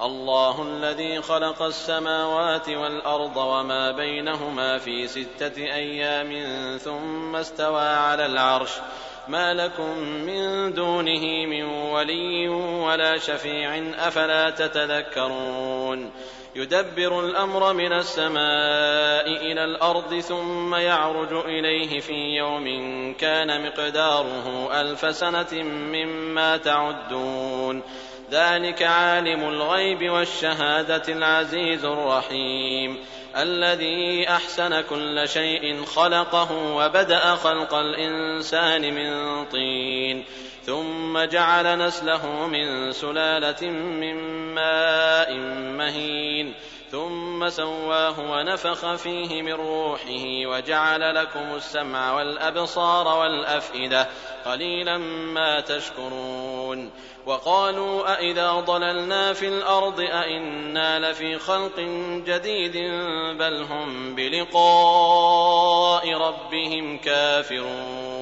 الله الذي خلق السماوات والأرض وما بينهما في ستة أيام ثم استوى على العرش. ما لكم من دونه من ولي ولا شفيع أفلا تتذكرون. يدبر الأمر من السماء إلى الأرض ثم يعرج إليه في يوم كان مقداره ألف سنة مما تعدون. ذلك عالم الغيب والشهادة العزيز الرحيم. الذي أحسن كل شيء خلقه وبدأ خلق الإنسان من طين. ثم جعل نسله من سلالة من ماء مهين. ثم سواه ونفخ فيه من روحه وجعل لكم السمع والأبصار والأفئدة. قليلا ما تشكرون. وقالوا أإذا ضللنا في الأرض أإنا لفي خلق جديد بل هم بلقاء ربهم كافرون.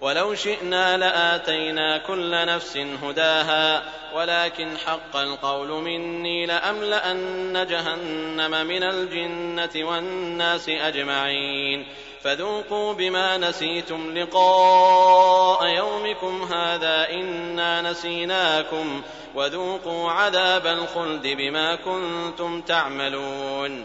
ولو شئنا لآتينا كل نفس هداها ولكن حق القول مني لأملأن جهنم من الجنة والناس أجمعين. فذوقوا بما نسيتم لقاء يومكم هذا إنا نسيناكم وذوقوا عذاب الخلد بما كنتم تعملون.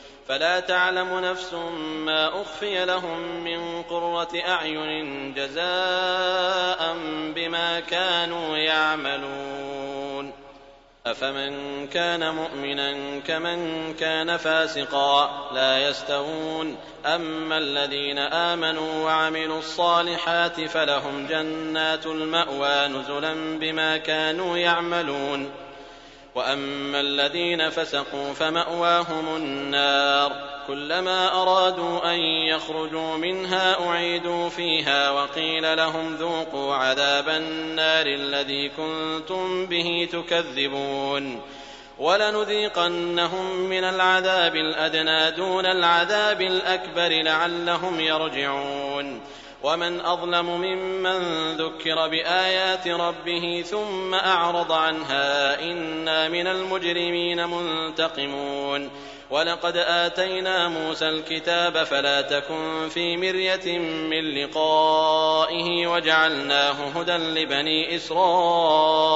فلا تعلم نفس ما أخفي لهم من قرة أعين جزاء بما كانوا يعملون. أفمن كان مؤمنا كمن كان فاسقا لا يستوون. أما الذين آمنوا وعملوا الصالحات فلهم جنات المأوى نزلا بما كانوا يعملون. واما الذين فسقوا فماواهم النار كلما ارادوا ان يخرجوا منها اعيدوا فيها وقيل لهم ذوقوا عذاب النار الذي كنتم به تكذبون ولنذيقنهم من العذاب الادنى دون العذاب الاكبر لعلهم يرجعون ومن أظلم ممن ذكر بآيات ربه ثم أعرض عنها إنا من المجرمين منتقمون. ولقد آتينا موسى الكتاب فلا تكن في مرية من لقائه وجعلناه هدى لبني إسرائيل.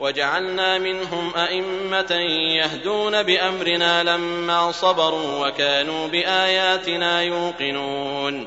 وجعلنا منهم أئمة يهدون بأمرنا لما صبروا وكانوا بآياتنا يوقنون.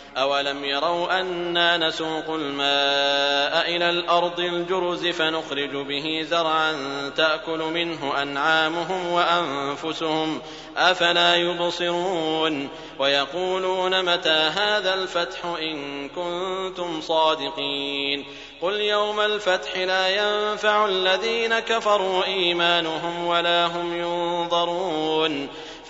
أولم يروا أنا نسوق الماء إلى الأرض الجرز فنخرج به زرعا تأكل منه أنعامهم وأنفسهم أفلا يبصرون ويقولون متى هذا الفتح إن كنتم صادقين قل يوم الفتح لا ينفع الذين كفروا إيمانهم ولا هم ينظرون